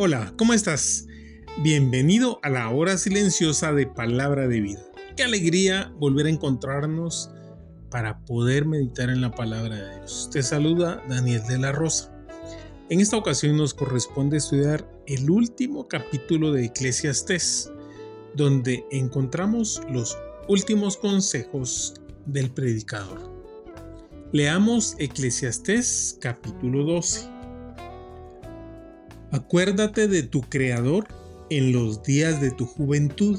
Hola, ¿cómo estás? Bienvenido a la hora silenciosa de Palabra de Vida. Qué alegría volver a encontrarnos para poder meditar en la palabra de Dios. Te saluda Daniel de la Rosa. En esta ocasión nos corresponde estudiar el último capítulo de Eclesiastés, donde encontramos los últimos consejos del predicador. Leamos Eclesiastés capítulo 12. Acuérdate de tu Creador en los días de tu juventud,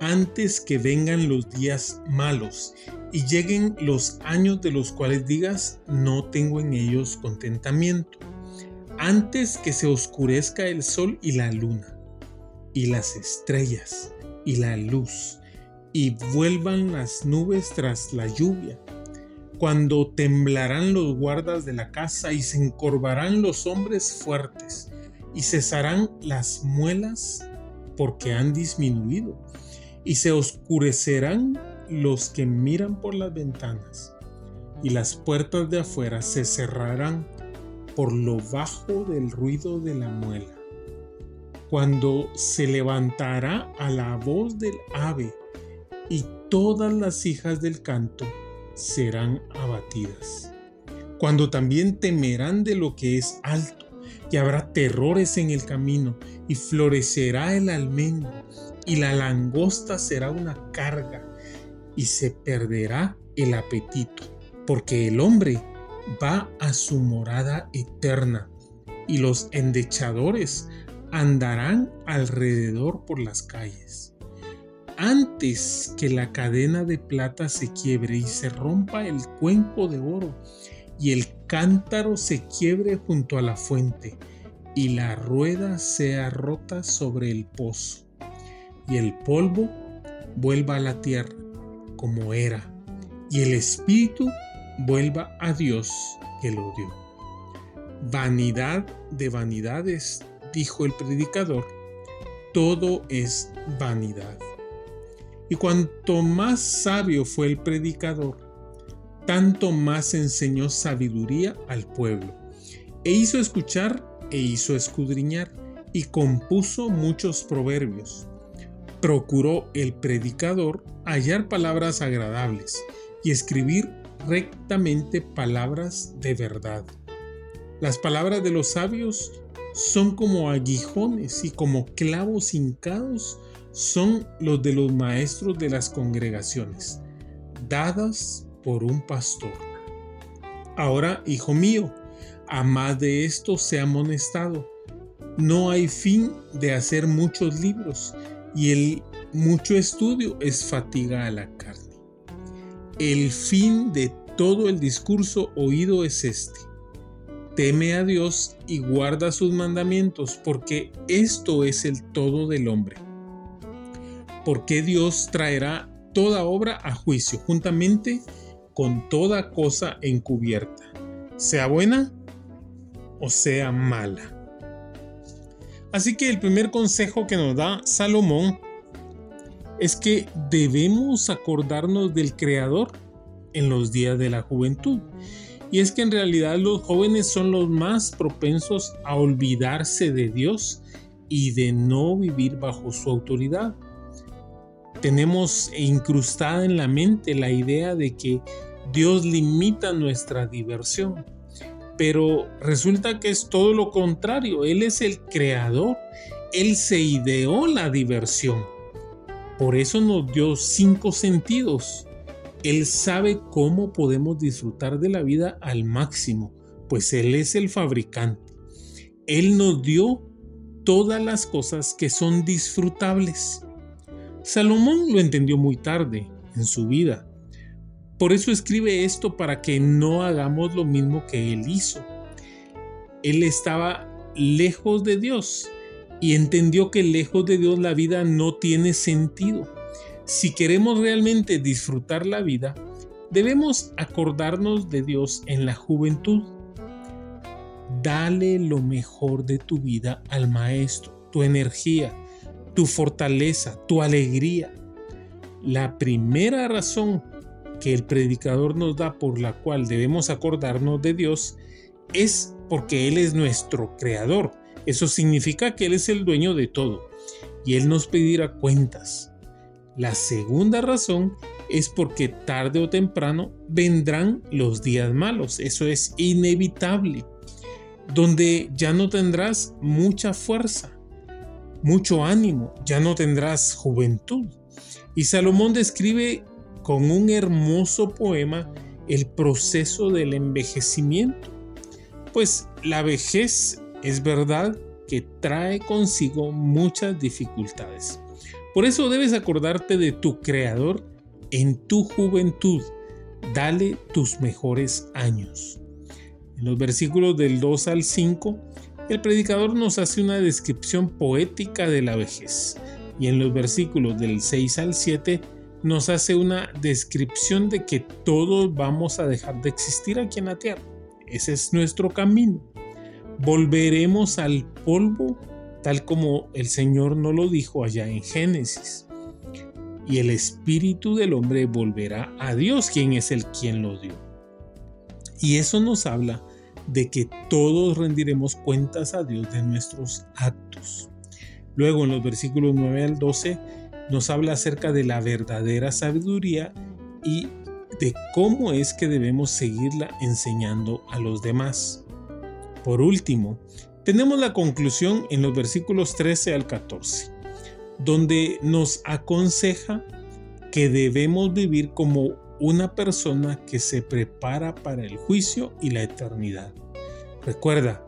antes que vengan los días malos y lleguen los años de los cuales digas, no tengo en ellos contentamiento, antes que se oscurezca el sol y la luna, y las estrellas, y la luz, y vuelvan las nubes tras la lluvia, cuando temblarán los guardas de la casa y se encorvarán los hombres fuertes y cesarán las muelas porque han disminuido, y se oscurecerán los que miran por las ventanas, y las puertas de afuera se cerrarán por lo bajo del ruido de la muela. Cuando se levantará a la voz del ave, y todas las hijas del canto serán abatidas. Cuando también temerán de lo que es alto, y habrá terrores en el camino, y florecerá el almendro, y la langosta será una carga, y se perderá el apetito, porque el hombre va a su morada eterna, y los endechadores andarán alrededor por las calles. Antes que la cadena de plata se quiebre y se rompa el cuenco de oro, y el cántaro se quiebre junto a la fuente, y la rueda sea rota sobre el pozo, y el polvo vuelva a la tierra como era, y el espíritu vuelva a Dios que lo dio. Vanidad de vanidades, dijo el predicador, todo es vanidad. Y cuanto más sabio fue el predicador, tanto más enseñó sabiduría al pueblo, e hizo escuchar e hizo escudriñar, y compuso muchos proverbios. Procuró el predicador hallar palabras agradables y escribir rectamente palabras de verdad. Las palabras de los sabios son como aguijones y como clavos hincados son los de los maestros de las congregaciones, dadas por un pastor. Ahora, hijo mío, a más de esto se ha amonestado. No hay fin de hacer muchos libros y el mucho estudio es fatiga a la carne. El fin de todo el discurso oído es este. Teme a Dios y guarda sus mandamientos, porque esto es el todo del hombre. Porque Dios traerá toda obra a juicio, juntamente con toda cosa encubierta, sea buena o sea mala. Así que el primer consejo que nos da Salomón es que debemos acordarnos del Creador en los días de la juventud. Y es que en realidad los jóvenes son los más propensos a olvidarse de Dios y de no vivir bajo su autoridad tenemos incrustada en la mente la idea de que Dios limita nuestra diversión. Pero resulta que es todo lo contrario. Él es el creador. Él se ideó la diversión. Por eso nos dio cinco sentidos. Él sabe cómo podemos disfrutar de la vida al máximo, pues Él es el fabricante. Él nos dio todas las cosas que son disfrutables. Salomón lo entendió muy tarde. en su vida. Por eso escribe esto para que no hagamos lo mismo que él hizo. Él estaba lejos de Dios y entendió que lejos de Dios la vida no tiene sentido. Si queremos realmente disfrutar la vida, debemos acordarnos de Dios en la juventud. Dale lo mejor de tu vida al Maestro, tu energía, tu fortaleza, tu alegría. La primera razón que el predicador nos da por la cual debemos acordarnos de Dios es porque Él es nuestro creador. Eso significa que Él es el dueño de todo y Él nos pedirá cuentas. La segunda razón es porque tarde o temprano vendrán los días malos. Eso es inevitable. Donde ya no tendrás mucha fuerza, mucho ánimo, ya no tendrás juventud. Y Salomón describe con un hermoso poema el proceso del envejecimiento. Pues la vejez es verdad que trae consigo muchas dificultades. Por eso debes acordarte de tu Creador en tu juventud. Dale tus mejores años. En los versículos del 2 al 5, el predicador nos hace una descripción poética de la vejez. Y en los versículos del 6 al 7, nos hace una descripción de que todos vamos a dejar de existir aquí en la tierra. Ese es nuestro camino. Volveremos al polvo tal como el Señor nos lo dijo allá en Génesis. Y el espíritu del hombre volverá a Dios, quien es el quien lo dio. Y eso nos habla de que todos rendiremos cuentas a Dios de nuestros actos. Luego en los versículos 9 al 12 nos habla acerca de la verdadera sabiduría y de cómo es que debemos seguirla enseñando a los demás. Por último, tenemos la conclusión en los versículos 13 al 14, donde nos aconseja que debemos vivir como una persona que se prepara para el juicio y la eternidad. Recuerda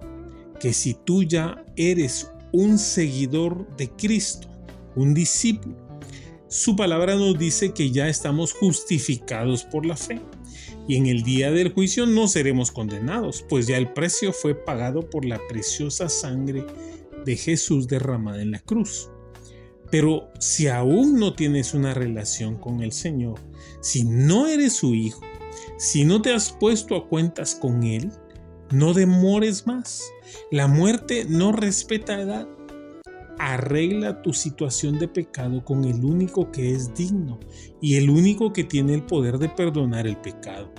que si tú ya eres un seguidor de Cristo, un discípulo, su palabra nos dice que ya estamos justificados por la fe y en el día del juicio no seremos condenados, pues ya el precio fue pagado por la preciosa sangre de Jesús derramada en la cruz. Pero si aún no tienes una relación con el Señor, si no eres su hijo, si no te has puesto a cuentas con Él, no demores más. La muerte no respeta edad arregla tu situación de pecado con el único que es digno y el único que tiene el poder de perdonar el pecado,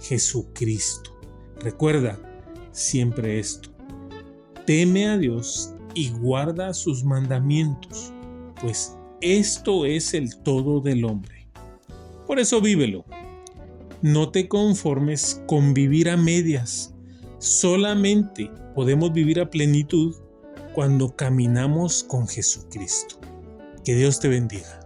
Jesucristo. Recuerda siempre esto. Teme a Dios y guarda sus mandamientos, pues esto es el todo del hombre. Por eso vívelo. No te conformes con vivir a medias. Solamente podemos vivir a plenitud cuando caminamos con Jesucristo. Que Dios te bendiga.